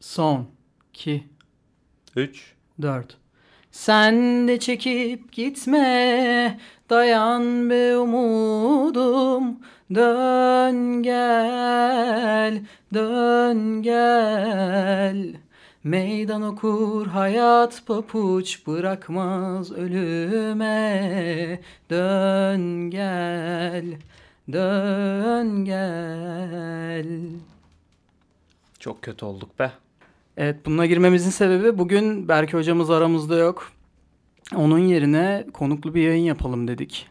Son. 2. 3. 4. Sen de çekip gitme, dayan be umudum. Dön gel, dön gel. Meydan okur hayat papuç bırakmaz ölüme. Dön gel, dön gel. Çok kötü olduk be. Evet bununla girmemizin sebebi bugün Berke hocamız aramızda yok. Onun yerine konuklu bir yayın yapalım dedik.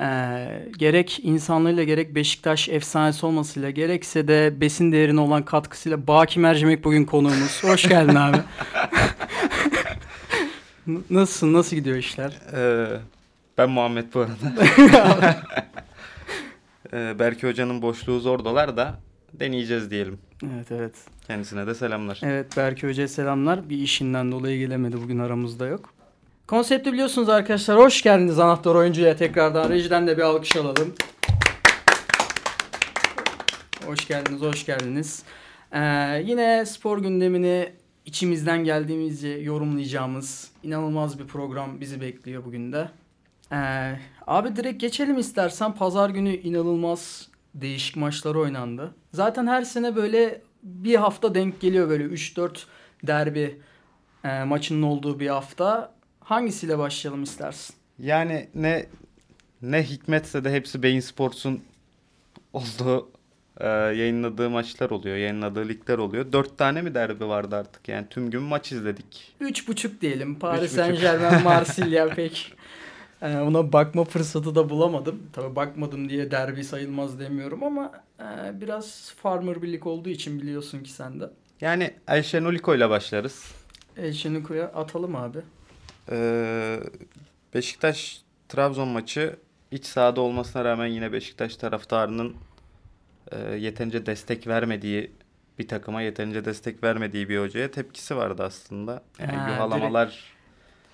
Ee, gerek insanlığıyla gerek Beşiktaş efsanesi olmasıyla gerekse de besin değerine olan katkısıyla Baki Mercimek bugün konuğumuz. Hoş geldin abi. Nasılsın? Nasıl gidiyor işler? Ee, ben Muhammed bu arada. ee, Berke Hoca'nın boşluğu zor dolar da deneyeceğiz diyelim. Evet evet. Kendisine de selamlar. Evet Berke Hoca'ya selamlar. Bir işinden dolayı gelemedi bugün aramızda yok. Konsepti biliyorsunuz arkadaşlar. Hoş geldiniz anahtar oyuncuya tekrardan. Rejiden de bir alkış alalım. Hoş geldiniz, hoş geldiniz. Ee, yine spor gündemini içimizden geldiğimizce yorumlayacağımız inanılmaz bir program bizi bekliyor bugün de. Ee, abi direkt geçelim istersen. Pazar günü inanılmaz değişik maçlar oynandı. Zaten her sene böyle bir hafta denk geliyor böyle 3-4 derbi e, maçının olduğu bir hafta. Hangisiyle başlayalım istersin? Yani ne ne hikmetse de hepsi Beyin Sports'un olduğu e, yayınladığı maçlar oluyor. Yayınladığı ligler oluyor. Dört tane mi derbi vardı artık? Yani tüm gün maç izledik. 3.5 diyelim. Paris Üç buçuk. Saint Germain, Marsilya pek e, ona bakma fırsatı da bulamadım. Tabii bakmadım diye derbi sayılmaz demiyorum ama e, biraz farmer birlik olduğu için biliyorsun ki sen de. Yani Ayşen Oliko ile başlarız. Elşeniko'ya atalım abi. Ee, Beşiktaş Trabzon maçı iç sahada olmasına rağmen yine Beşiktaş taraftarının e, yeterince destek vermediği bir takıma yeterince destek vermediği bir hocaya tepkisi vardı aslında. Yani Ha, yuhalamalar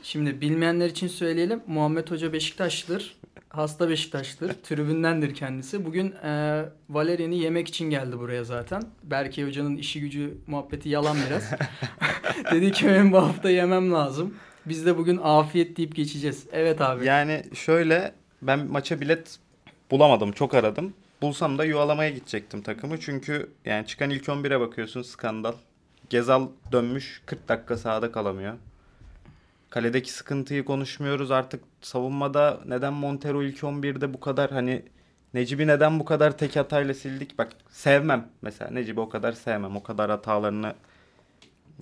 Şimdi bilmeyenler için söyleyelim. Muhammed Hoca Beşiktaşlıdır. Hasta Beşiktaşlıdır. Tribündendir kendisi. Bugün e, Valerian'ı yemek için geldi buraya zaten. Berke Hoca'nın işi gücü muhabbeti yalan biraz. Dedi ki benim bu hafta yemem lazım. Biz de bugün afiyet deyip geçeceğiz. Evet abi. yani şöyle ben maça bilet bulamadım çok aradım. Bulsam da yuvalamaya gidecektim takımı. Çünkü yani çıkan ilk 11'e bakıyorsun skandal. Gezal dönmüş 40 dakika sahada kalamıyor. Kaledeki sıkıntıyı konuşmuyoruz artık savunmada neden Montero ilk 11'de bu kadar hani Necip'i neden bu kadar tek hatayla sildik? Bak sevmem mesela Necip'i o kadar sevmem. O kadar hatalarını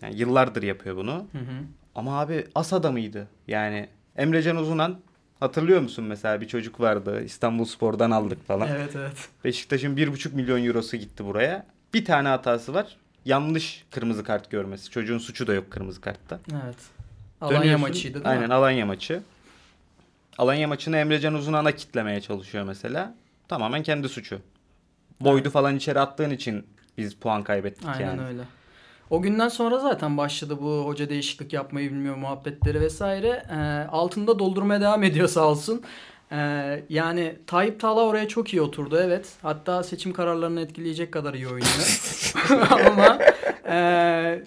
yani yıllardır yapıyor bunu. Hı hı. Ama abi as adamıydı. Yani Emrecan Uzunan hatırlıyor musun mesela bir çocuk vardı İstanbul Spor'dan aldık falan. Evet evet. Beşiktaş'ın 1,5 milyon eurosu gitti buraya. Bir tane hatası var. Yanlış kırmızı kart görmesi. Çocuğun suçu da yok kırmızı kartta. Evet. Alanya Dönüyorsun- maçıydı değil Aynen mi? Alanya maçı. Alanya maçını Emrecan Uzunan'a kitlemeye çalışıyor mesela. Tamamen kendi suçu. Boydu falan içeri attığın için biz puan kaybettik Aynen yani. öyle. O günden sonra zaten başladı bu hoca değişiklik yapmayı bilmiyor muhabbetleri vesaire. Ee, altında doldurmaya devam ediyor sağ olsun. Ee, yani Tayyip Tala oraya çok iyi oturdu evet. Hatta seçim kararlarını etkileyecek kadar iyi oynuyor. Ama e,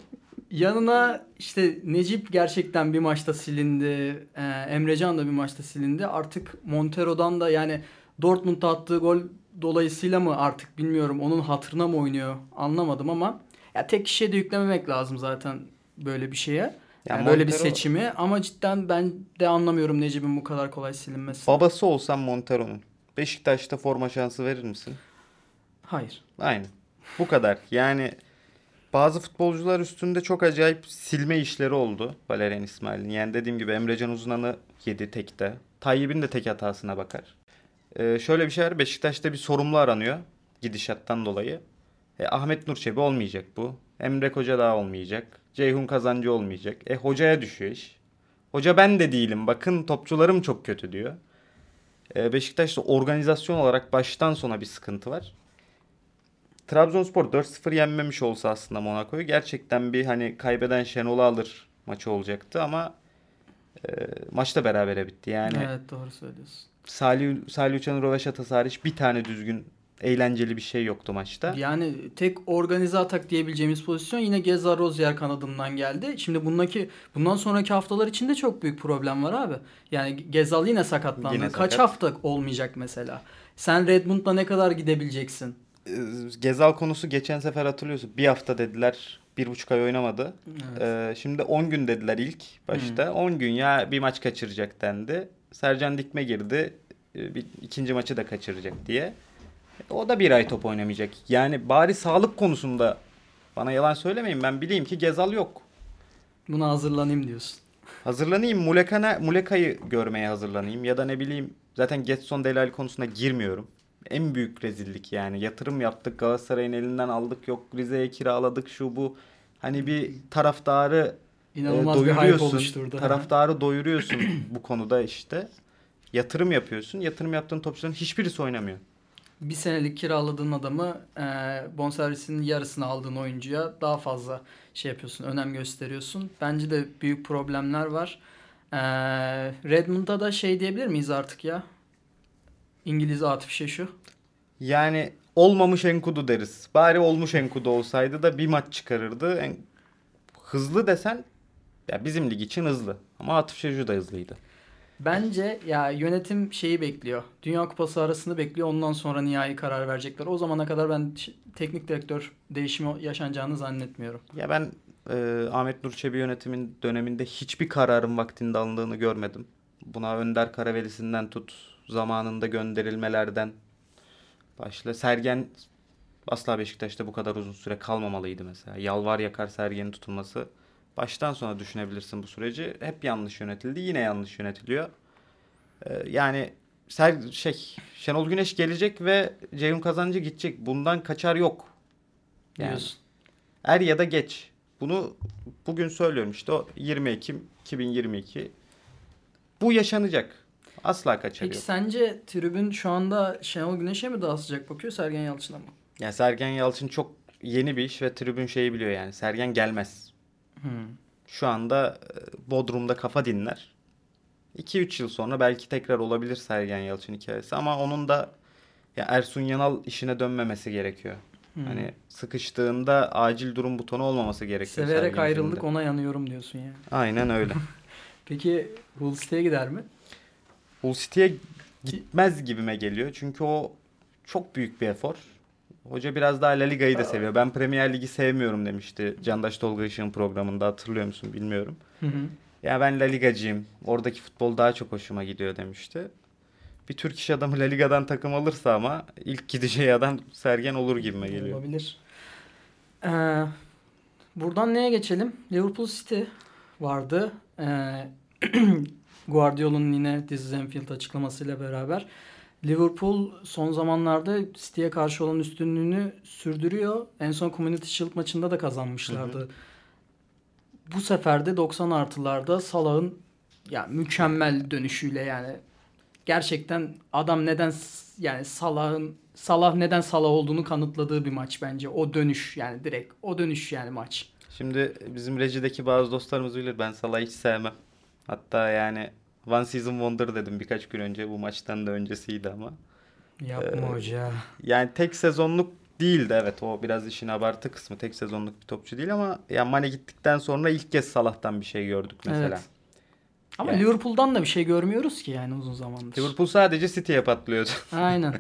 yanına işte Necip gerçekten bir maçta silindi. Ee, Emrecan da bir maçta silindi. Artık Montero'dan da yani Dortmund'da attığı gol dolayısıyla mı artık bilmiyorum onun hatırına mı oynuyor anlamadım ama ya tek kişiye de yüklememek lazım zaten böyle bir şeye. Ya Yani böyle bir seçimi ama cidden ben de anlamıyorum Necip'in bu kadar kolay silinmesi. Babası olsam Montero'nun. Beşiktaş'ta forma şansı verir misin? Hayır. Aynen. Bu kadar. Yani bazı futbolcular üstünde çok acayip silme işleri oldu Valerian İsmail'in. Yani dediğim gibi Emrecan Uzunan'ı yedi tekte. Tayyip'in de tek hatasına bakar. Ee, şöyle bir şey var. Beşiktaş'ta bir sorumlu aranıyor. Gidişattan dolayı. E, Ahmet Nur Çebi olmayacak bu. Emre Koca daha olmayacak. Ceyhun Kazancı olmayacak. E hocaya düşüyor iş. Hoca ben de değilim. Bakın topçularım çok kötü diyor. E, Beşiktaş'ta organizasyon olarak baştan sona bir sıkıntı var. Trabzonspor 4-0 yenmemiş olsa aslında Monaco'yu gerçekten bir hani kaybeden Şenol'u alır maçı olacaktı ama e, maç da berabere bitti. Yani Evet doğru söylüyorsun. Salih, Salih Uçan'ın röveşatası hariç bir tane düzgün eğlenceli bir şey yoktu maçta. Yani tek organize atak diyebileceğimiz pozisyon yine Geza Rozier kanadından geldi. Şimdi bundaki bundan sonraki haftalar için de çok büyük problem var abi. Yani Gezal yine sakatlandı. Yine Kaç sakat. hafta olmayacak mesela? Sen Redmond'la ne kadar gidebileceksin? Ee, Gezal konusu geçen sefer hatırlıyorsun. Bir hafta dediler. Bir buçuk ay oynamadı. Evet. Ee, şimdi 10 gün dediler ilk başta. 10 gün ya bir maç kaçıracak dendi. Sercan Dikme girdi. Ee, Bir, ikinci maçı da kaçıracak diye. O da bir ay top oynamayacak. Yani bari sağlık konusunda bana yalan söylemeyin. Ben bileyim ki Gezal yok. Buna hazırlanayım diyorsun. Hazırlanayım. Muleka'yı görmeye hazırlanayım. Ya da ne bileyim zaten Getson Delal konusuna girmiyorum. En büyük rezillik yani. Yatırım yaptık Galatasaray'ın elinden aldık. Yok Rize'ye kiraladık şu bu. Hani bir taraftarı e, İnanılmaz bir hype doyuruyorsun. oluşturdu. Taraftarı doyuruyorsun bu konuda işte. Yatırım yapıyorsun. Yatırım yaptığın topçuların hiçbirisi oynamıyor. bir senelik kiraladığın adamı e, bonservisinin yarısını aldığın oyuncuya daha fazla şey yapıyorsun, önem gösteriyorsun. Bence de büyük problemler var. E, Redmond'a da şey diyebilir miyiz artık ya? İngiliz Atif Şeşu. Yani olmamış Enkudu deriz. Bari olmuş Enkudu olsaydı da bir maç çıkarırdı. En... Hızlı desen ya bizim lig için hızlı. Ama Atıf Şecu da hızlıydı. Bence ya yönetim şeyi bekliyor. Dünya Kupası arasını bekliyor. Ondan sonra nihai karar verecekler. O zamana kadar ben teknik direktör değişimi yaşanacağını zannetmiyorum. Ya ben e, Ahmet Nur Çebi yönetimin döneminde hiçbir kararın vaktinde alındığını görmedim. Buna Önder Karavelisi'nden tut, zamanında gönderilmelerden başla. Sergen asla Beşiktaş'ta bu kadar uzun süre kalmamalıydı mesela. Yalvar yakar Sergen'in tutulması. Baştan sona düşünebilirsin bu süreci. Hep yanlış yönetildi. Yine yanlış yönetiliyor. E, yani Ser, şey Şenol Güneş gelecek ve Ceyhun Kazancı gidecek. Bundan kaçar yok. Yani. Diyorsun. Er ya da geç. Bunu bugün söylüyorum işte o 20 Ekim 2022. Bu yaşanacak. Asla kaçar Peki yok. sence tribün şu anda Şenol Güneş'e mi daha sıcak bakıyor Sergen Yalçın'a mı? Ya Sergen Yalçın çok yeni bir iş ve tribün şeyi biliyor yani. Sergen gelmez. Hmm. Şu anda e, Bodrum'da kafa dinler. 2-3 yıl sonra belki tekrar olabilir Sergen Yalçın hikayesi ama onun da ya Ersun Yanal işine dönmemesi gerekiyor. Hmm. Hani sıkıştığında acil durum butonu olmaması gerekiyor. Severek ayrıldık filmde. ona yanıyorum diyorsun yani. Aynen öyle. Peki Hull City'ye gider mi? Hull City'ye gitmez gibime geliyor. Çünkü o çok büyük bir efor. Hoca biraz daha La Liga'yı da seviyor. Ben Premier Ligi sevmiyorum demişti Candaş Tolga Işık'ın programında hatırlıyor musun bilmiyorum. Hı hı. Ya ben La Ligacıyım. Oradaki futbol daha çok hoşuma gidiyor demişti. Bir Türk iş adamı La Liga'dan takım alırsa ama ilk gideceği adam Sergen olur gibime geliyor. Olabilir. Ee, buradan neye geçelim? Liverpool City vardı. Ee, Guardiola'nın yine This is Anfield açıklamasıyla beraber. Liverpool son zamanlarda City'ye karşı olan üstünlüğünü sürdürüyor. En son Community Shield maçında da kazanmışlardı. Bu sefer de 90 artılarda Salah'ın ya mükemmel dönüşüyle yani gerçekten adam neden yani Salah'ın Salah neden Salah olduğunu kanıtladığı bir maç bence. O dönüş yani direkt o dönüş yani maç. Şimdi bizim rejideki bazı dostlarımız bilir ben Salah'ı hiç sevmem. Hatta yani One Season Wonder dedim birkaç gün önce. Bu maçtan da öncesiydi ama. Yapma Ee, hoca. Yani tek sezonluk değildi evet o biraz işin abartı kısmı. Tek sezonluk bir topçu değil ama yani Mane gittikten sonra ilk kez Salah'tan bir şey gördük mesela. Evet. Ama yani- Liverpool'dan da bir şey görmüyoruz ki yani uzun zamandır. Liverpool sadece City'ye patlıyordu. Aynen.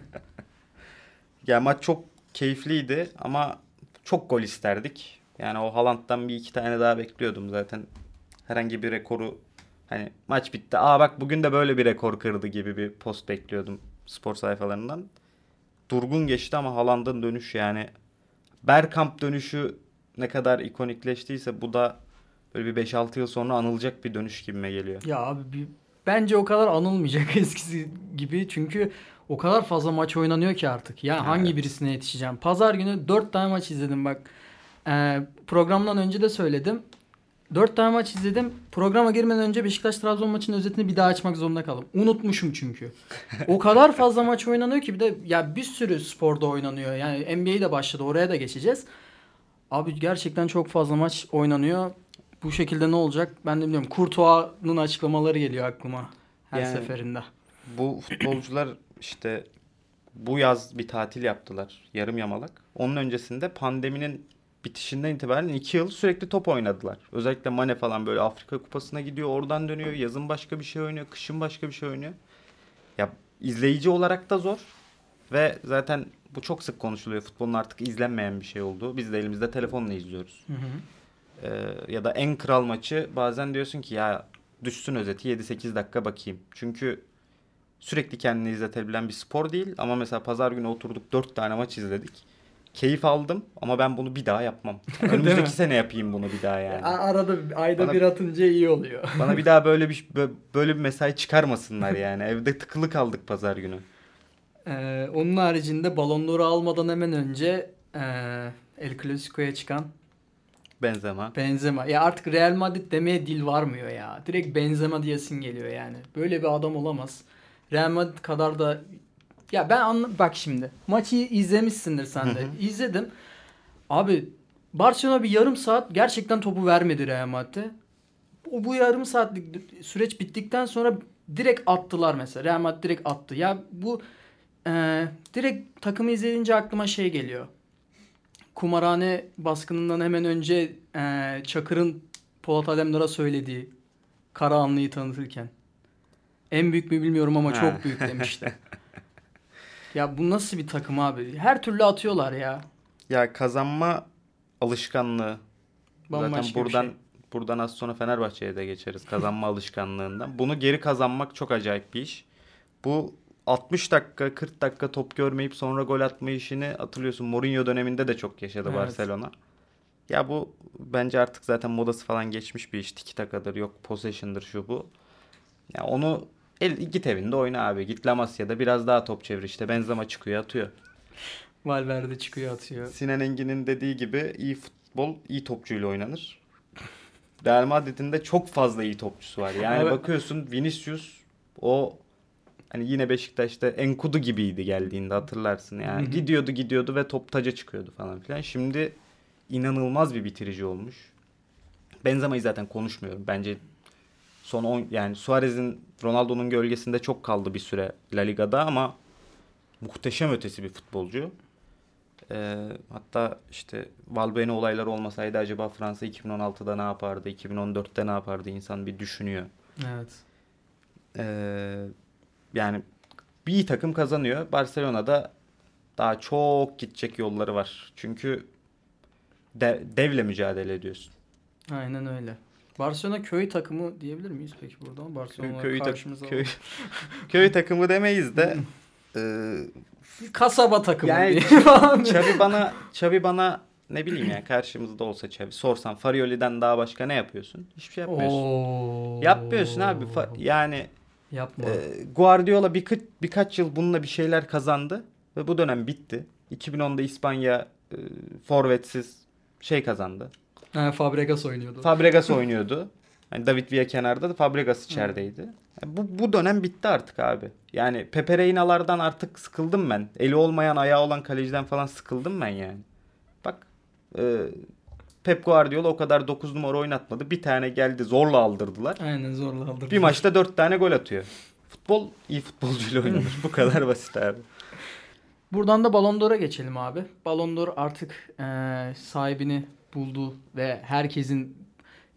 yani maç çok keyifliydi ama çok gol isterdik. Yani o Haaland'dan bir iki tane daha bekliyordum zaten. Herhangi bir rekoru hani maç bitti. Aa bak bugün de böyle bir rekor kırdı gibi bir post bekliyordum spor sayfalarından. Durgun geçti ama Haaland'ın dönüşü yani Bergkamp dönüşü ne kadar ikonikleştiyse bu da böyle bir 5-6 yıl sonra anılacak bir dönüş gibime geliyor. Ya abi bir, bence o kadar anılmayacak eskisi gibi. Çünkü o kadar fazla maç oynanıyor ki artık. Ya hangi Evet. birisine yetişeceğim? Pazar günü 4 tane maç izledim bak. Ee, programdan önce de söyledim. 4 tane maç izledim. Programa girmeden önce Beşiktaş-Trabzon maçının özetini bir daha açmak zorunda kaldım. Unutmuşum çünkü. o kadar fazla maç oynanıyor ki bir de ya bir sürü sporda oynanıyor. Yani NBA de başladı. Oraya da geçeceğiz. Abi gerçekten çok fazla maç oynanıyor. Bu şekilde ne olacak ben de bilmiyorum. Courtois'ın açıklamaları geliyor aklıma her Yani- seferinde. Bu futbolcular işte bu yaz bir tatil yaptılar. Yarım yamalak. Onun öncesinde pandeminin bitişinden itibaren 2 yıl sürekli top oynadılar. Özellikle Mane falan böyle Afrika Kupası'na gidiyor, oradan dönüyor. Yazın başka bir şey oynuyor, kışın başka bir şey oynuyor. Ya izleyici olarak da zor. Ve zaten bu çok sık konuşuluyor. Futbolun artık izlenmeyen bir şey olduğu. Biz de elimizde telefonla izliyoruz. Hı hı. Ee, ya da en kral maçı bazen diyorsun ki ya düşsün özeti 7-8 dakika bakayım. Çünkü sürekli kendini izletebilen bir spor değil. Ama mesela pazar günü oturduk 4 tane maç izledik. Keyif aldım ama ben bunu bir daha yapmam. Önümüzdeki sene yapayım bunu bir daha yani. Arada ayda Bana- bir atınca iyi oluyor. Bana bir daha böyle bir bö- böyle bir mesai çıkarmasınlar yani. Evde tıkılı kaldık pazar günü. Ee, onun haricinde Ballon d'Or'u almadan hemen önce ee, El Clasico'ya çıkan Benzema. Benzema. Ya artık Real Madrid demeye dil varmıyor ya. Direkt Benzema diyesin geliyor yani. Böyle bir adam olamaz. Real Madrid kadar da ya ben anla bak şimdi. Maçı izlemişsindir sen de. Hı hı. İzledim. Abi Barcelona bir yarım saat gerçekten topu vermedi Real Madrid'e. O bu yarım saatlik süreç bittikten sonra direkt attılar mesela. Real Madrid direkt attı. Ya bu e, direkt takımı izleyince aklıma şey geliyor. Kumarhane baskınından hemen önce e, Çakır'ın Polat Alemdar'a söylediği Karahanlı'yı tanıtırken. En büyük mü bilmiyorum ama Ha. çok büyük demişti. ya bu nasıl bir takım abi? Her türlü atıyorlar ya. Ya kazanma alışkanlığı. Bambaşka Zaten buradan şey. buradan az sonra Fenerbahçe'ye de geçeriz kazanma alışkanlığından. Bunu geri kazanmak çok acayip bir iş. Bu 60 dakika 40 dakika top görmeyip sonra gol atma işini hatırlıyorsun. Mourinho döneminde de çok yaşadı Evet. Barcelona. Ya bu bence artık zaten modası falan geçmiş bir iş. Tiki takadır yok possession'dır şu bu. Ya onu el, git evinde oyna abi. Git La Masia'da biraz daha top çevir işte. Benzema çıkıyor atıyor. Valverde çıkıyor atıyor. Sinan Engin'in dediği gibi iyi futbol iyi topçuyla oynanır. Real Madrid'in de çok fazla iyi topçusu var. Yani Evet. bakıyorsun Vinicius o hani yine Beşiktaş'ta Enkudu gibiydi geldiğinde hatırlarsın. Yani gidiyordu gidiyordu ve top taca çıkıyordu falan filan. Şimdi inanılmaz bir bitirici olmuş. Benzema'yı zaten konuşmuyorum. Bence son 10 yani Suarez'in Ronaldo'nun gölgesinde çok kaldı bir süre La Liga'da ama muhteşem ötesi bir futbolcu. Ee, hatta işte Valbuena olayları olmasaydı acaba Fransa 2016'da ne yapardı, 2014'te ne yapardı insan bir düşünüyor. Evet. Ee, yani bir takım kazanıyor. Barcelona'da daha çok gidecek yolları var. Çünkü de- devle mücadele ediyorsun. Aynen öyle. Barcelona köy takımı diyebilir miyiz peki buradan? Barcelona köy, karşımıza köy, köy takımı demeyiz de e, kasaba takımı Yani- diye. Bana Xavi bana ne bileyim ya karşımızda olsa Xavi sorsan Farioli'den daha başka ne yapıyorsun? Hiçbir şey yapmıyorsun. Oo. Yapmıyorsun abi. Fa- yani Yapma. e, Guardiola birkaç birkaç yıl bununla bir şeyler kazandı ve bu dönem bitti. 2010'da İspanya e, forvetsiz şey kazandı. Ha, Fabregas oynuyordu. Fabregas oynuyordu. Hani David Villa kenarda da Fabregas içerideydi. Yani bu, bu dönem bitti artık abi. Yani Pepe Reyna'lardan artık sıkıldım ben. Eli olmayan ayağı olan kaleciden falan sıkıldım ben yani. Bak e, Pep Guardiola o kadar 9 numara oynatmadı. Bir tane geldi zorla aldırdılar. Aynen zorla aldırdı. Bir maçta 4 tane gol atıyor. Futbol iyi futbolcuyla oynanır. bu kadar basit abi. Buradan da Ballon d'Or'a geçelim abi. Ballon d'Or artık eee, sahibini buldu ve herkesin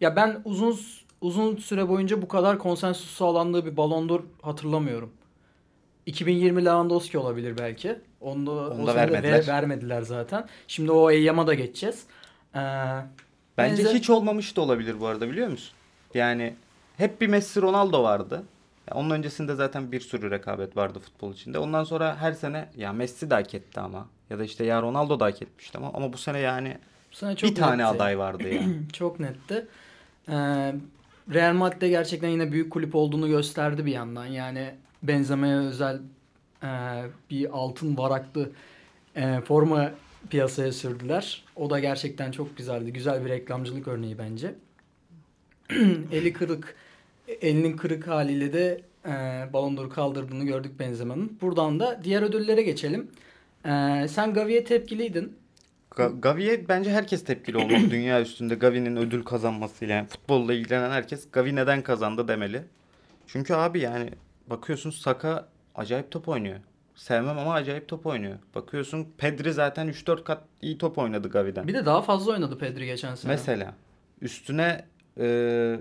ya ben uzun uzun süre boyunca bu kadar konsensus sağlandığı bir Ballon d'Or hatırlamıyorum. 2020 Lewandowski olabilir belki. Onu da sene de vermediler. ver- vermediler zaten. Şimdi o Eyyam'a da geçeceğiz. Eee, Bence benzer- hiç olmamış da olabilir bu arada biliyor musun? Yani hep bir Messi Ronaldo vardı. Onun öncesinde zaten bir sürü rekabet vardı futbol içinde. Ondan sonra her sene ya Messi de hak etti ama. Ya da işte ya Ronaldo da hak etmişti ama. Ama bu sene yani sene çok bir tane netti. aday vardı yani. Çok netti. Ee, Real Madrid'de gerçekten yine büyük kulüp olduğunu gösterdi bir yandan. Yani Benzema'ya özel e, bir altın varaklı e, forma piyasaya sürdüler. O da gerçekten çok güzeldi. Güzel bir reklamcılık örneği bence. Eli kırık, elinin kırık haliyle de e, Ballon d'Or'u kaldırdığını gördük Benzema'nın. Buradan da diğer ödüllere geçelim. E, sen Gavi'ye tepkiliydin. Ga- Gavi'ye bence herkes tepkili olmalı dünya üstünde Gavi'nin ödül kazanmasıyla. Yani futbolla ilgilenen herkes Gavi neden kazandı demeli. Çünkü abi yani bakıyorsun Saka acayip top oynuyor. sevmem ama acayip top oynuyor. Bakıyorsun Pedri zaten 3-4 kat iyi top oynadı Gavi'den. Bir de daha fazla oynadı Pedri geçen sene. Mesela üstüne e,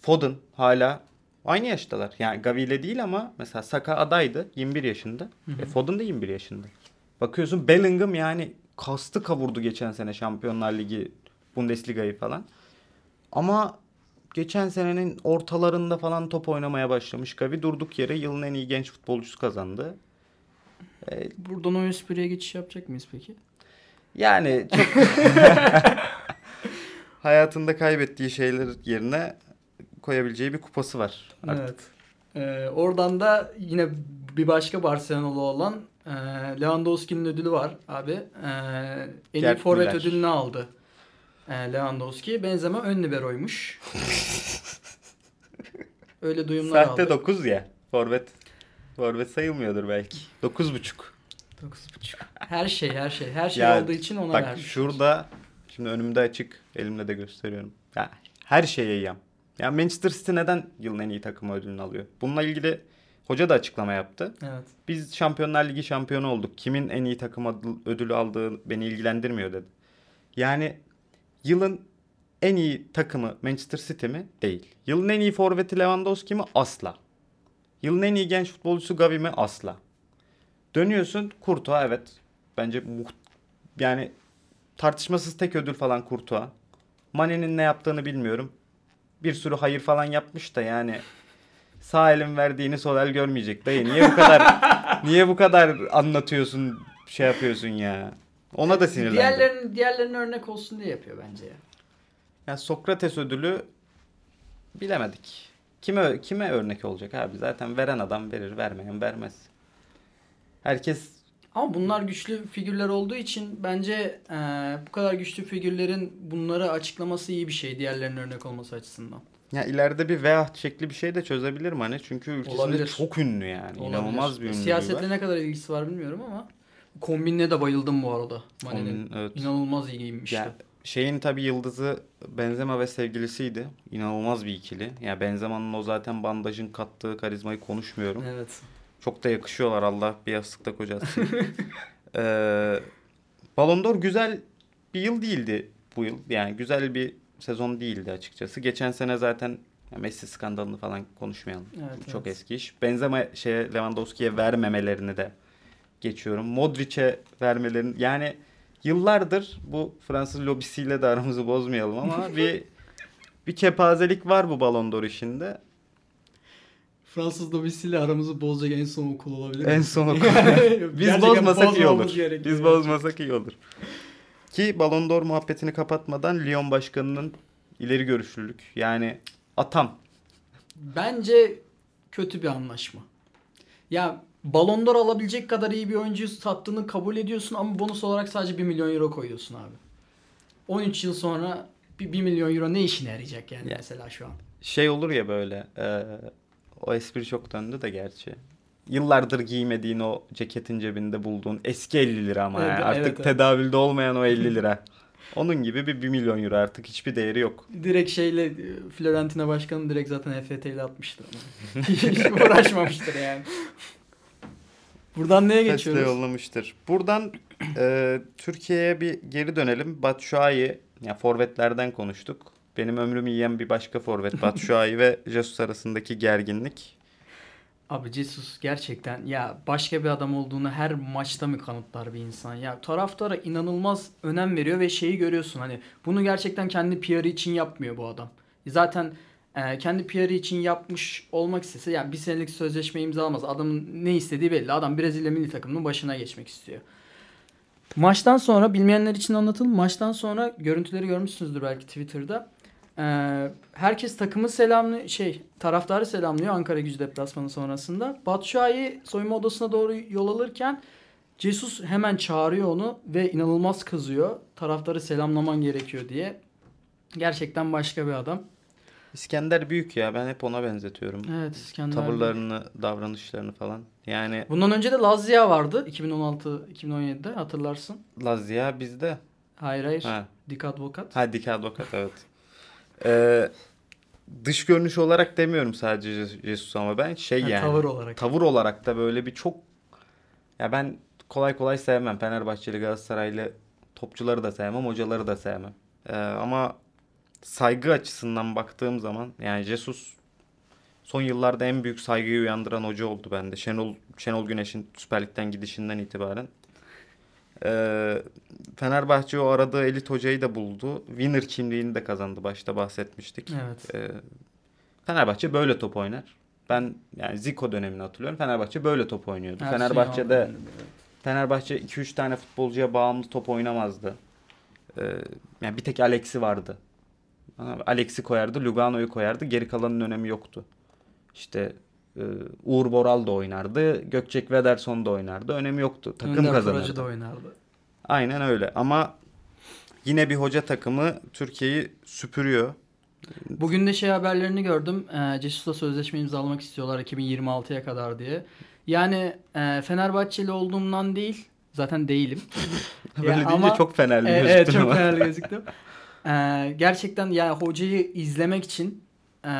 Foden hala aynı yaştalar. Yani Gavi ile değil ama mesela Saka adaydı 21 yaşında. E, Foden de 21 yaşında. Bakıyorsun Bellingham yani kastı kavurdu geçen sene Şampiyonlar Ligi Bundesliga'yı falan. Ama geçen senenin ortalarında falan top oynamaya başlamış. Gavi durduk yere yılın en iyi genç futbolcusu kazandı. E, Buradan o espriye geçiş yapacak mıyız peki? Yani çok hayatında kaybettiği şeyler yerine koyabileceği bir kupası var. Artık. Evet. Ee, oradan da yine bir başka Barcelona'lı olan e, Lewandowski'nin ödülü var abi. Ee, en iyi forvet ödülünü aldı. Ee, Lewandowski. Benzema ön liberoymuş. Öyle duyumlar Sahte aldı. 9 ya. Forvet. Forvet sayılmıyordur belki. 9.5. 9.5. Her şey her şey. Her şey Ya, olduğu için ona Bak vermiş. şurada şimdi önümde açık. Elimle de gösteriyorum. Ya, her şeye yam. Ya Manchester City neden yılın en iyi takımı ödülünü alıyor? Bununla ilgili hoca da açıklama yaptı. Evet. Biz Şampiyonlar Ligi şampiyonu olduk. Kimin en iyi takım ödülü aldığı beni ilgilendirmiyor dedi. Yani yılın en iyi takımı Manchester City mi? Değil. Yılın en iyi forveti Lewandowski mi? Asla. Yılın en iyi genç futbolcusu Gavi mi? Asla. Dönüyorsun Courtois evet. Bence muht yani tartışmasız tek ödül falan Courtois. Mane'nin ne yaptığını bilmiyorum. Bir sürü hayır falan yapmış da yani sağ elin verdiğini sol el görmeyecek dayı. Niye bu kadar niye bu kadar anlatıyorsun şey yapıyorsun ya? Ona da sinirlendim. Diğerlerin diğerlerine örnek olsun diye yapıyor bence ya. Ya Sokrates ödülü bilemedik. Kime kime örnek olacak abi? Zaten veren adam verir, vermeyen vermez. Herkes Ama bunlar güçlü figürler olduğu için bence e, bu kadar güçlü figürlerin bunları açıklaması iyi bir şey diğerlerine örnek olması açısından. ya ileride bir veya şekli bir şey de çözebilir mi hani? Çünkü ülkesinde Olabilir. çok ünlü yani. Olabilir. İnanılmaz bir ünlülüğü Siyasetle ne kadar ilgisi var bilmiyorum ama kombinine de bayıldım bu arada. Mane'nin. Evet. İnanılmaz iyi giyinmişti. Ya şeyin tabii yıldızı Benzema ve sevgilisiydi. İnanılmaz bir ikili. Ya Benzema'nın o zaten bandajın kattığı karizmayı konuşmuyorum. Evet. Çok da yakışıyorlar Allah bir yastıkta kocasın. ee, Ballon d'Or güzel bir yıl değildi bu yıl. Yani güzel bir sezon değildi açıkçası. Geçen sene zaten Messi skandalını falan konuşmayalım. Evet, Çok evet. eski iş. Benzema şeye Lewandowski'ye vermemelerini de geçiyorum. Modric'e vermelerini yani yıllardır bu Fransız lobisiyle de aramızı bozmayalım ama bir bir kepazelik var bu Ballon d'Or işinde. Fransız lobisiyle aramızı bozacak en son okul olabilir. En son okul. Biz Gerçekten bozmasak iyi olur. Biz bozmasak iyi olur. Ki Ballon d'Or muhabbetini kapatmadan Lyon başkanının ileri görüşlülük yani atam. Bence kötü bir anlaşma. Ya Ballon d'Or alabilecek kadar iyi bir oyuncuyu sattığını kabul ediyorsun ama bonus olarak sadece 1 milyon euro koyuyorsun abi. 13 yıl sonra bir 1 milyon euro ne işine yarayacak yani Ya. mesela şu an? Şey olur ya böyle e, o espri çok döndü de gerçi. Yıllardır giymediğin o ceketin cebinde bulduğun eski 50 lira ama Evet, yani. artık evet, evet. tedavülde olmayan o 50 lira. Onun gibi bir 1 milyon euro artık hiçbir değeri yok. Direkt şeyle Fiorentina başkanı direkt zaten EFT ile atmıştır ama. Hiç uğraşmamıştır yani. Buradan neye Fesle geçiyoruz? yollamıştır. Buradan e, Türkiye'ye bir geri dönelim. Batshuayi, ya forvetlerden konuştuk. Benim ömrümü yiyen bir başka forvet Batshuayi ve Jesus arasındaki gerginlik. Abi Jesus gerçekten ya başka bir adam olduğunu her maçta mı kanıtlar bir insan? Ya taraftara inanılmaz önem veriyor ve şeyi görüyorsun hani bunu gerçekten kendi PR'ı için yapmıyor bu adam. Zaten e, kendi PR'ı için yapmış olmak istese yani bir senelik sözleşme imzalamaz. Adamın ne istediği belli. Adam Brezilya milli takımının başına geçmek istiyor. Maçtan sonra bilmeyenler için anlatalım. Maçtan sonra görüntüleri görmüşsünüzdür belki Twitter'da. Ee, herkes takımı selamlıyor, şey taraftarı selamlıyor Ankara gücü deplasmanı sonrasında. Batshuayi soyunma odasına doğru yol alırken Jesus hemen çağırıyor onu ve inanılmaz kızıyor. Taraftarı selamlaman gerekiyor diye. Gerçekten başka bir adam. İskender büyük ya ben hep ona benzetiyorum. Evet İskender. Tavırlarını, davranışlarını falan. Yani Bundan önce de Lazia vardı 2016-2017'de hatırlarsın. Lazia bizde. Hayır hayır. Ha. Dik Advokat. Ha Dik Advokat evet. Ee, dış görünüş olarak demiyorum sadece Jesus ama ben şey Ha, yani. Tavır olarak. tavır olarak da böyle bir çok Ya ben kolay kolay sevmem. Fenerbahçeli Galatasaraylı topçuları da sevmem, hocaları da sevmem. Ee, ama saygı açısından baktığım zaman yani Jesus son yıllarda en büyük saygıyı uyandıran hoca oldu bende. Şenol Şenol Güneş'in Süper Lig'den gidişinden itibaren. Ee, Fenerbahçe o aradığı elit hocayı da buldu. Winner kimliğini de kazandı. Başta bahsetmiştik. Evet. Ee, Fenerbahçe böyle top oynar. Ben yani Zico dönemini hatırlıyorum. Fenerbahçe böyle top oynuyordu. Ersun Fenerbahçe'de Yanal. Fenerbahçe 2-3 tane futbolcuya bağımlı top oynamazdı. Ee, yani bir tek Alex'i vardı. Alex'i koyardı, Lugano'yu koyardı. Geri kalanın önemi yoktu. İşte Uğur Boral da oynardı. Gökçek Vederson da oynardı. Önemi yoktu. Takım Önder kazanırdı. Fıracı da oynardı. Aynen öyle. Ama yine bir hoca takımı Türkiye'yi süpürüyor. Bugün de şey haberlerini gördüm. E, Cesus'la sözleşme imzalamak istiyorlar 2026'ya kadar diye. Yani e, Fenerbahçeli olduğumdan değil. Zaten değilim. Böyle Ya deyince ama- çok fenerli E, gözüktün evet çok ama. değerli gözüktüm. E, gerçekten yani hocayı izlemek için e,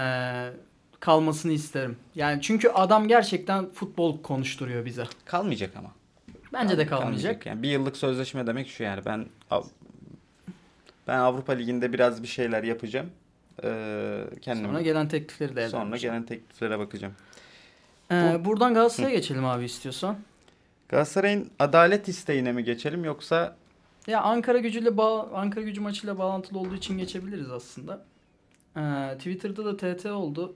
kalmasını isterim. Yani çünkü adam gerçekten futbol konuşturuyor bize. Kalmayacak ama. Bence de kalmayacak. Yani bir yıllık sözleşme demek şu yani ben ben Avrupa Ligi'nde biraz bir şeyler yapacağım. Ee, kendim Sonra gelen teklifleri de sonra edeceğim. gelen tekliflere bakacağım. E, buradan Galatasaray'a geçelim abi istiyorsan. Galatasaray'ın adalet isteğine mi geçelim yoksa Ya Ankara gücüyle bağ Ankara gücü maçıyla bağlantılı olduğu için geçebiliriz aslında. Ee, Twitter'da da TT oldu.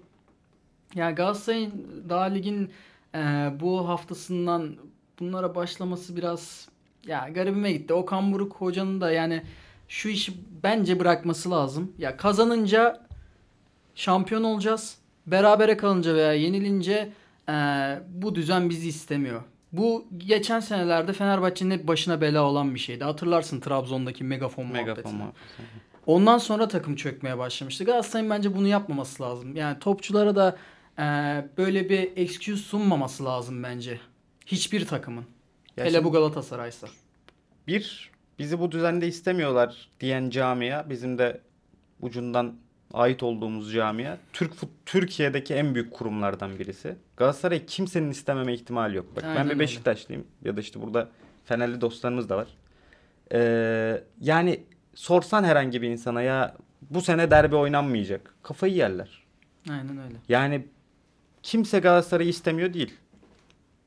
Ya Galatasaray'ın daha ligin e, bu haftasından bunlara başlaması biraz ya garibime gitti. Okan Buruk hocanın da yani şu işi bence bırakması lazım. Ya kazanınca şampiyon olacağız. Berabere kalınca veya yenilince e, bu düzen bizi istemiyor. Bu geçen senelerde Fenerbahçe'nin hep başına bela olan bir şeydi. Hatırlarsın Trabzon'daki megafon, megafon muhabbetini. mu? Ondan sonra takım çökmeye başlamıştı. Galatasaray'ın bence bunu yapmaması lazım. Yani topçulara da e, böyle bir excuse sunmaması lazım bence. Hiçbir takımın. Ya Hele bu Galatasaray'sa. bir bizi bu düzende istemiyorlar diyen camia bizim de ucundan ait olduğumuz camia Türk Türkiye'deki en büyük kurumlardan birisi. Galatasaray kimsenin istememe ihtimali yok. Bak Aynen ben bir. Beşiktaşlıyım ya da işte burada Fenerli dostlarımız da var. Ee, yani sorsan herhangi bir insana ya bu sene derbi oynanmayacak. Kafayı yerler. Aynen öyle. Yani kimse Galatasaray'ı istemiyor değil.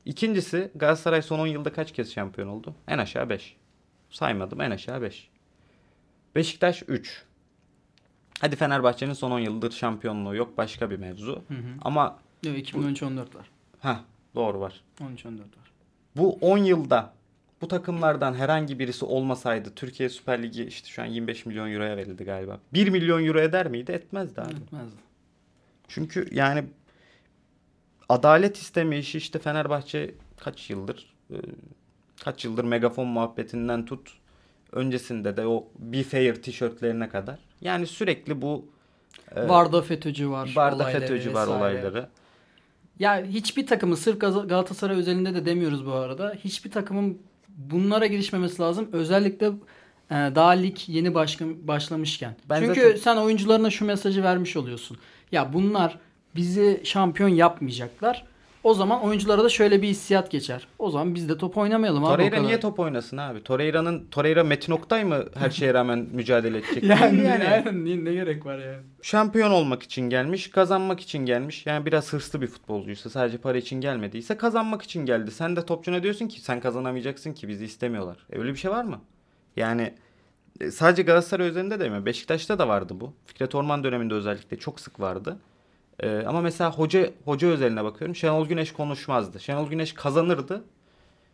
İkincisi Galatasaray son 10 yılda kaç kez şampiyon oldu? En aşağı 5. Saymadım en aşağı 5. Beşiktaş 3. Hadi Fenerbahçe'nin son 10 yıldır şampiyonluğu yok başka bir mevzu. Hı hı. Ama Yok 2013-14 var. ha doğru var. 13-14 var. Bu 10 yılda bu takımlardan herhangi birisi olmasaydı Türkiye Süper Ligi işte şu an 25 milyon euroya verildi galiba. 1 milyon euro eder miydi? Etmezdi abi. Etmezdi. Çünkü yani adalet isteme işi işte Fenerbahçe kaç yıldır e, kaç yıldır megafon muhabbetinden tut öncesinde de o Be Fair tişörtlerine kadar. Yani sürekli bu e, Varda FETÖ'cü var. olayları FETÖ'cü var vesaire. olayları. Ya hiçbir takımı sırf Galatasaray özelinde de demiyoruz bu arada. Hiçbir takımın bunlara girişmemesi lazım. Özellikle e, daha lig yeni başlamışken. Ben Çünkü zaten- sen oyuncularına şu mesajı vermiş oluyorsun. Ya bunlar bizi şampiyon yapmayacaklar. O zaman oyunculara da şöyle bir hissiyat geçer. O zaman biz de top oynamayalım abi Torreira niye top oynasın abi? Torreira'nın Torreira Metin Oktay mı her şeye rağmen mücadele edecek? yani, Değil yani. ne, gerek var yani? şampiyon olmak için gelmiş, kazanmak için gelmiş. Yani biraz hırslı bir futbolcuysa, sadece para için gelmediyse kazanmak için geldi. Sen de topçuna diyorsun ki sen kazanamayacaksın ki bizi istemiyorlar. E öyle bir şey var mı? Yani e, sadece Galatasaray üzerinde de mi? Beşiktaş'ta da vardı bu. Fikret Orman döneminde özellikle çok sık vardı. E, ama mesela hoca hoca özeline bakıyorum. Şenol Güneş konuşmazdı. Şenol Güneş kazanırdı.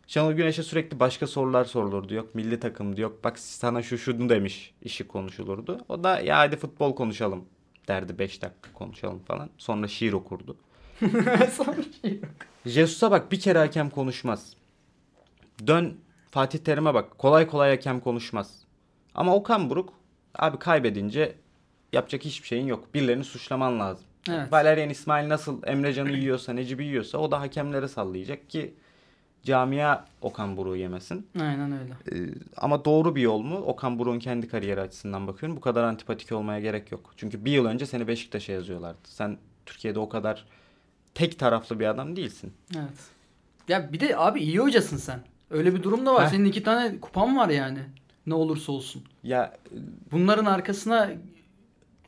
Şenol Güneş'e sürekli başka sorular sorulurdu. Yok milli takım yok bak sana şu şunu demiş işi konuşulurdu. O da ya hadi futbol konuşalım derdi 5 dakika konuşalım falan. Sonra şiir okurdu. Son bir şey yok. Jesus'a bak bir kere hakem konuşmaz. Dön Fatih Terim'e bak kolay kolay hakem konuşmaz. Ama Okan Buruk abi kaybedince yapacak hiçbir şeyin yok. Birilerini suçlaman lazım. Evet. Valerian İsmail nasıl Emrecan'ı yiyorsa Necip'i yiyorsa o da hakemlere sallayacak ki camia Okan Buruk'u yemesin. Aynen öyle. Ee, ama doğru bir yol mu? Okan Buruk'un kendi kariyeri açısından bakıyorum. Bu kadar antipatik olmaya gerek yok. Çünkü bir yıl önce seni Beşiktaş'a yazıyorlardı. Sen Türkiye'de o kadar tek taraflı bir adam değilsin. Evet. Ya bir de abi iyi hocasın sen. Öyle bir durum da var. Heh. Senin iki tane kupan var yani. Ne olursa olsun. Ya Bunların arkasına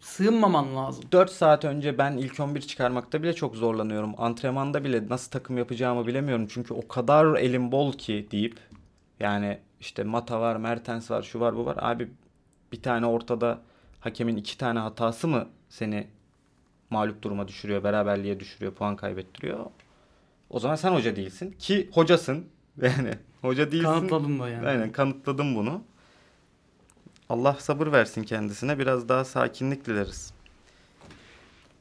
sığınmaman lazım. 4 saat önce ben ilk 11 çıkarmakta bile çok zorlanıyorum. Antrenmanda bile nasıl takım yapacağımı bilemiyorum. Çünkü o kadar elim bol ki deyip yani işte Mata var, Mertens var, şu var, bu var. Abi bir tane ortada hakemin iki tane hatası mı seni mağlup duruma düşürüyor, beraberliğe düşürüyor, puan kaybettiriyor? O zaman sen hoca değilsin ki hocasın. Yani hoca değilsin. Kanıtladın da yani. Aynen kanıtladım bunu. Allah sabır versin kendisine. Biraz daha sakinlik dileriz.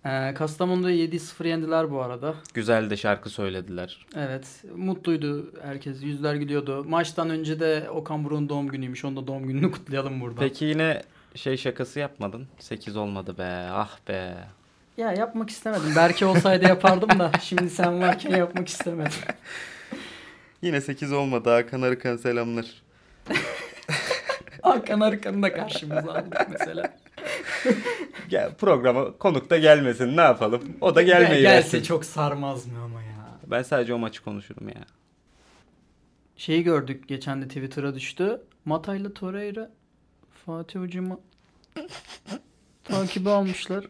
Ee, Kastamonu'da 7-0 yendiler bu arada. Güzel de şarkı söylediler. Evet. Mutluydu herkes. Yüzler gülüyordu. Maçtan önce de Okan Buruk'un doğum günüymüş. Onun da doğum gününü kutlayalım burada. Peki yine şey şakası yapmadın. 8 olmadı be. Ah be. Ya yapmak istemedim. Belki olsaydı yapardım da şimdi sen varken yapmak istemedim. Yine 8 olmadı. Hakan Arıkan selamlar. Hakan Arıkan'ı da karşımıza aldık mesela. Gel, programa konuk da gelmesin. Ne yapalım? O da gelmeyi versin. Gelse çok sarmaz mı ama ya. Ben sadece o maçı konuşurum ya. Şeyi gördük geçen de Twitter'a düştü. Matay'la Torreira Fatih Hocam'ı takibi almışlar.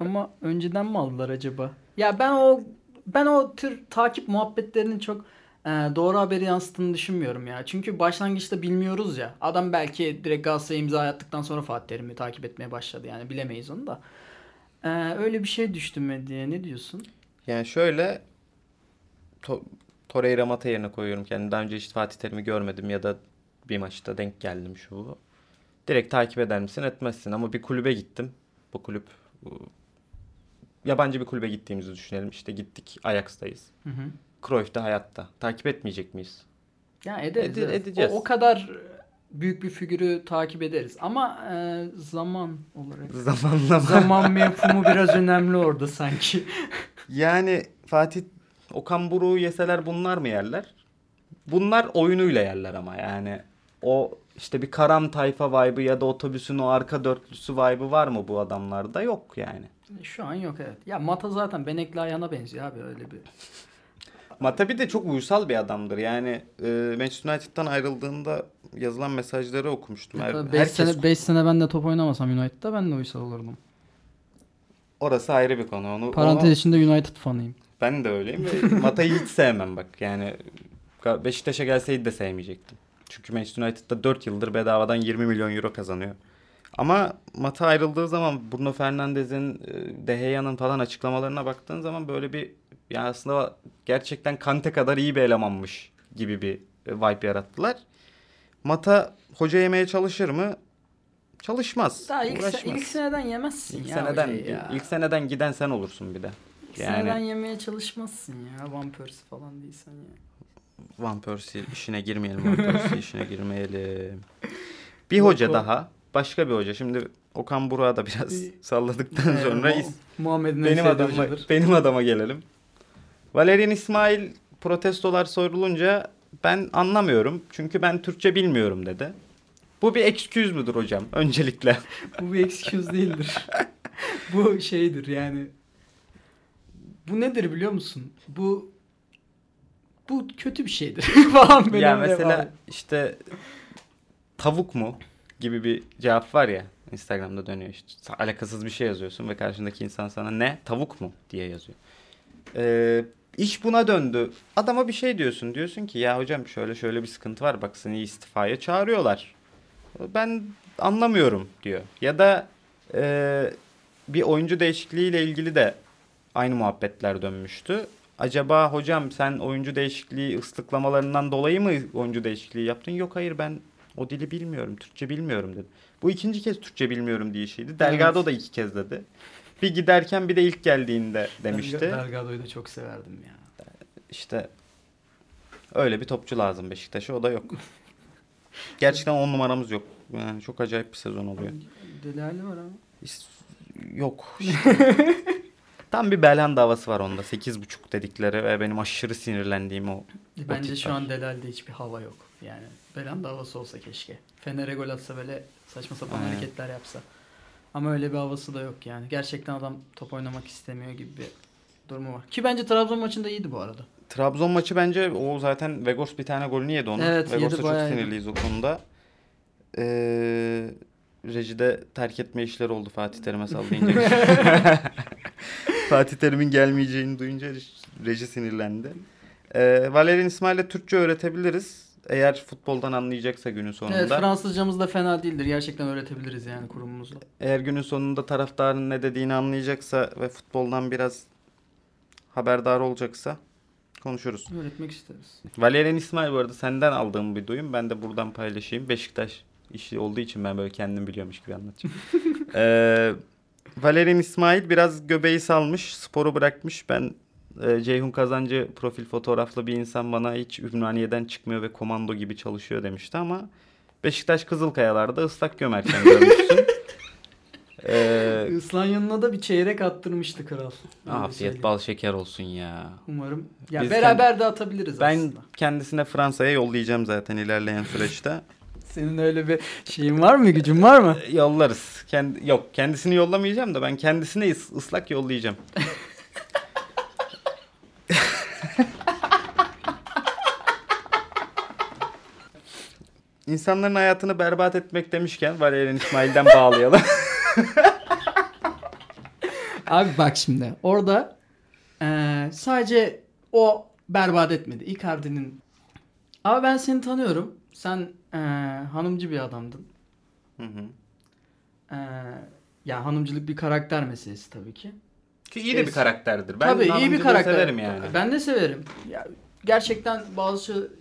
Ama önceden mi aldılar acaba? Ya ben o ben o tür takip muhabbetlerinin çok doğru haberi yansıttığını düşünmüyorum ya. Çünkü başlangıçta bilmiyoruz ya. Adam belki direkt Galatasaray'a imza attıktan sonra Fatih Terim'i takip etmeye başladı yani bilemeyiz onu da. E, öyle bir şey düştü mü diye ne diyorsun? Yani şöyle to Torreira Mata yerine koyuyorum kendimi. Daha önce hiç Fatih Terim'i görmedim ya da bir maçta denk geldim şu bu. Direkt takip eder misin etmezsin ama bir kulübe gittim. Bu kulüp yabancı bir kulübe gittiğimizi düşünelim. İşte gittik Ajax'tayız. Hı hı. Cruyff da hayatta. Takip etmeyecek miyiz? Ya ederiz. Ede- evet. edeceğiz. O, o kadar büyük bir figürü takip ederiz. Ama e, zaman olarak. Zamanlama. zaman mefhumu biraz önemli orada sanki. Yani Fatih Okan Buruk'u yeseler bunlar mı yerler? Bunlar oyunuyla yerler ama yani. O işte bir karam tayfa vibe'ı ya da otobüsün o arka dörtlüsü vibe'ı var mı bu adamlarda? Yok yani. Şu an yok evet. Ya Mata zaten Benekli Ayhan'a benziyor abi öyle bir. Mata bir de çok uysal bir adamdır. Yani e, Manchester United'dan ayrıldığında yazılan mesajları okumuştum. Her- 5 herkes sene 5 sene ben de top oynamasam United'da ben de uysal olurdum. orası ayrı bir konu. Onu, Parantez onu- içinde United fanıyım. ben de öyleyim Mata'yı hiç sevmem bak. Yani Beşiktaş'a gelseydi de sevmeyecektim. Çünkü Manchester United'da 4 yıldır bedavadan 20 milyon euro kazanıyor. Ama Mata ayrıldığı zaman Bruno Fernandes'in, e, De Gea'nın falan açıklamalarına baktığın zaman böyle bir yani aslında gerçekten Kante kadar iyi bir elemanmış gibi bir e, vibe yarattılar. Mata hoca yemeye çalışır mı? Çalışmaz. Daha ilk, se- ilk seneden yemezsin İlk ya. seneden hocayı ya. ilk seneden giden sen olursun bir de. İlk Yani seneden yemeye çalışmazsın ya. Van Persie falan değilsen ya. Van Persie işine girmeyelim. Van Persie işine girmeyelim. Bir hoca daha. Başka bir hoca. Şimdi Okan Burak'a da biraz Bir- salladıktan Ee, sonra Mu- is- benim adama, benim adama gelelim. Valerian İsmail protestolar sorulunca ben anlamıyorum. Çünkü ben Türkçe bilmiyorum dedi. Bu bir excuse müdür hocam? Öncelikle. Bu bir excuse değildir. bu şeydir yani. Bu nedir biliyor musun? Bu bu kötü bir şeydir falan benim ya mesela var. işte tavuk mu gibi bir cevap var ya Instagram'da dönüyor işte alakasız bir şey yazıyorsun ve karşındaki insan sana ne tavuk mu diye yazıyor. Ee, iş buna döndü. Adama bir şey diyorsun diyorsun ki ya hocam şöyle şöyle bir sıkıntı var bak seni istifaya çağırıyorlar. Ben anlamıyorum diyor. Ya da e, bir oyuncu değişikliğiyle ilgili de aynı muhabbetler dönmüştü. Acaba hocam sen oyuncu değişikliği ıslıklamalarından dolayı mı oyuncu değişikliği yaptın? Yok hayır ben o dili bilmiyorum. Türkçe bilmiyorum dedi. Bu ikinci kez Türkçe bilmiyorum diye şeydi. Delgado Evet. da iki kez dedi. Bir giderken bir de ilk geldiğinde demişti. Delga- Delgado'yu da çok severdim ya. İşte öyle bir topçu lazım Beşiktaş'a o da yok. Gerçekten on numaramız yok. Yani çok acayip bir sezon oluyor. Deli hali var ama. Yok. işte. Tam bir Belhanda havası var onda. 8.5 dedikleri ve benim aşırı sinirlendiğim o. Bence tip şu var. an Delal'de hiçbir hava yok. Yani Belanda havası olsa keşke. Fener'e gol atsa böyle saçma sapan Aynen. hareketler yapsa. Ama öyle bir havası da yok yani. Gerçekten adam top oynamak istemiyor gibi bir durumu var. Ki bence Trabzon maçında iyiydi bu arada. Trabzon maçı bence o zaten Vegors bir tane golünü yedi onun. Evet, Vegors'a çok sinirliyiz o konuda. Ee, rejide terk etme işleri oldu Fatih Terim'e sallayınca. Fatih Terim'in gelmeyeceğini duyunca reji sinirlendi. Ee, Valerian İsmail'e Türkçe öğretebiliriz. Eğer futboldan anlayacaksa günün sonunda. Evet Fransızcamız da fena değildir. Gerçekten öğretebiliriz yani kurumumuzu. Eğer günün sonunda taraftarın ne dediğini anlayacaksa ve futboldan biraz haberdar olacaksa konuşuruz. Öğretmek isteriz. Valerian İsmail bu arada senden aldığım bir duyum. Ben de buradan paylaşayım. Beşiktaş işi olduğu için ben böyle kendim biliyormuş gibi anlatacağım. ee, Valerian İsmail biraz göbeği salmış, sporu bırakmış. Ben e, Ceyhun Kazancı profil fotoğraflı bir insan bana hiç Ümraniye'den çıkmıyor ve komando gibi çalışıyor demişti ama Beşiktaş Kızılkayalar'da ıslak gömerken görmüşsün. ee, Islan yanına da bir çeyrek attırmıştı kral. Afiyet bal şeker olsun ya. Umarım. Ya Biz beraber de atabiliriz Ben aslında. kendisine Fransa'ya yollayacağım zaten ilerleyen süreçte. Senin öyle bir şeyin var mı? Gücün var mı? Yollarız. Kendi, yok kendisini yollamayacağım da ben kendisine ıs- ıslak yollayacağım. İnsanların hayatını berbat etmek demişken Valerian İsmail'den bağlayalım. Abi bak şimdi orada eee, sadece o berbat etmedi. Icardi'nin. Abi ben seni tanıyorum. Sen eee, hanımcı bir adamdın. Hı hı. Eee, ya hanımcılık bir karakter meselesi tabii ki. Ki iyi de bir karakterdir. Ben tabii iyi bir karakter. severim yani. Ben de severim. Ya, gerçekten bazı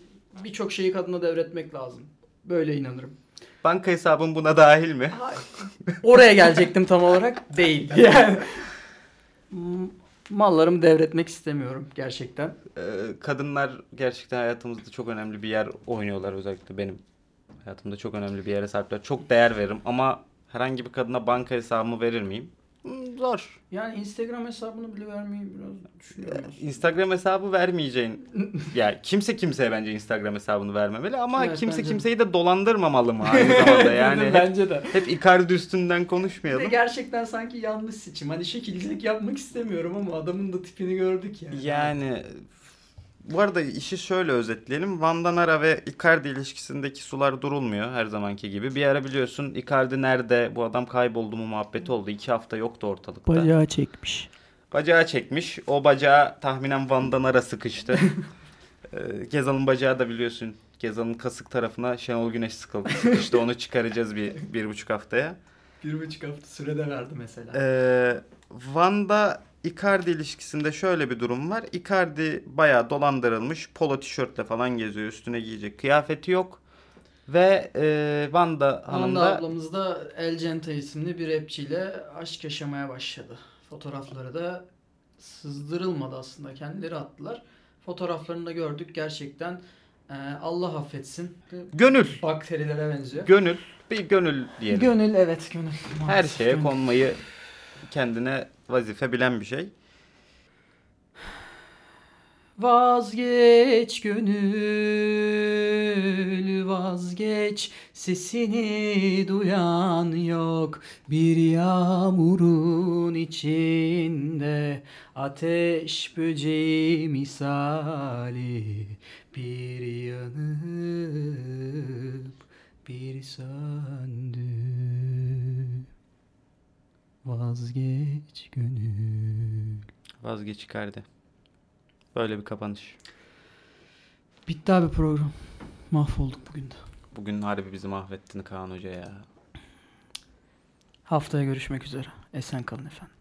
birçok şeyi kadına devretmek lazım. Böyle inanırım. Banka hesabım buna dahil mi? Oraya gelecektim tam olarak. Değil. Yani. Mallarımı devretmek istemiyorum gerçekten. Ee, kadınlar gerçekten hayatımızda çok önemli bir yer oynuyorlar özellikle benim hayatımda çok önemli bir yere sahipler. Çok değer veririm ama herhangi bir kadına banka hesabımı verir miyim? Zor. Yani Instagram hesabını bile vermeyi biraz düşünüyorum. Instagram hesabı vermeyeceğin. ya kimse kimseye bence Instagram hesabını vermemeli ama Evet, kimse bence kimseyi de dolandırmamalı mı aynı zamanda yani. hep, bence de. hep Icardi üstünden Bir de konuşmayalım. gerçekten sanki yanlış seçim. Hani şekilcilik yapmak istemiyorum ama adamın da tipini gördük yani. Yani bu arada işi şöyle özetleyelim. Vanda Nara ve Icardi ilişkisindeki sular durulmuyor her zamanki gibi. Bir ara biliyorsun Icardi nerede bu adam kayboldu mu muhabbeti oldu. İki hafta yoktu ortalıkta. Bacağı çekmiş. Bacağı çekmiş. O bacağı tahminen Vanda Nara sıkıştı. Ee, Gezal'ın bacağı da biliyorsun. Gezal'ın kasık tarafına Şenol Güneş sıkıldı. Sıkıştı onu çıkaracağız bir, bir buçuk haftaya. Bir buçuk hafta sürede verdi mesela. Ee, Van'da Icardi ilişkisinde şöyle bir durum var. Icardi bayağı dolandırılmış. Polo tişörtle falan geziyor. Üstüne giyecek kıyafeti yok. Ve e, Vanda Hanım da ablamız da El Genta isimli bir rapçiyle aşk yaşamaya başladı. Fotoğrafları da sızdırılmadı aslında. Kendileri attılar. Fotoğraflarını da gördük. Gerçekten e, Allah affetsin. gönül. Bakterilere benziyor. Gönül. Bir gönül diyelim. Gönül evet gönül. Her Maalesef şeye gönül. konmayı kendine vazife bilen bir şey. Vazgeç gönül vazgeç. Sesini duyan yok bir yağmurun içinde. Ateş böceği misali bir yanıp bir söndü vazgeç gönül Vazgeç Icardi. Böyle bir kapanış. Bitti abi program. Mahvolduk bugün de. Bugün harbi bizi mahvettin Kaan Hoca ya. Haftaya görüşmek üzere. Esen kalın efendim.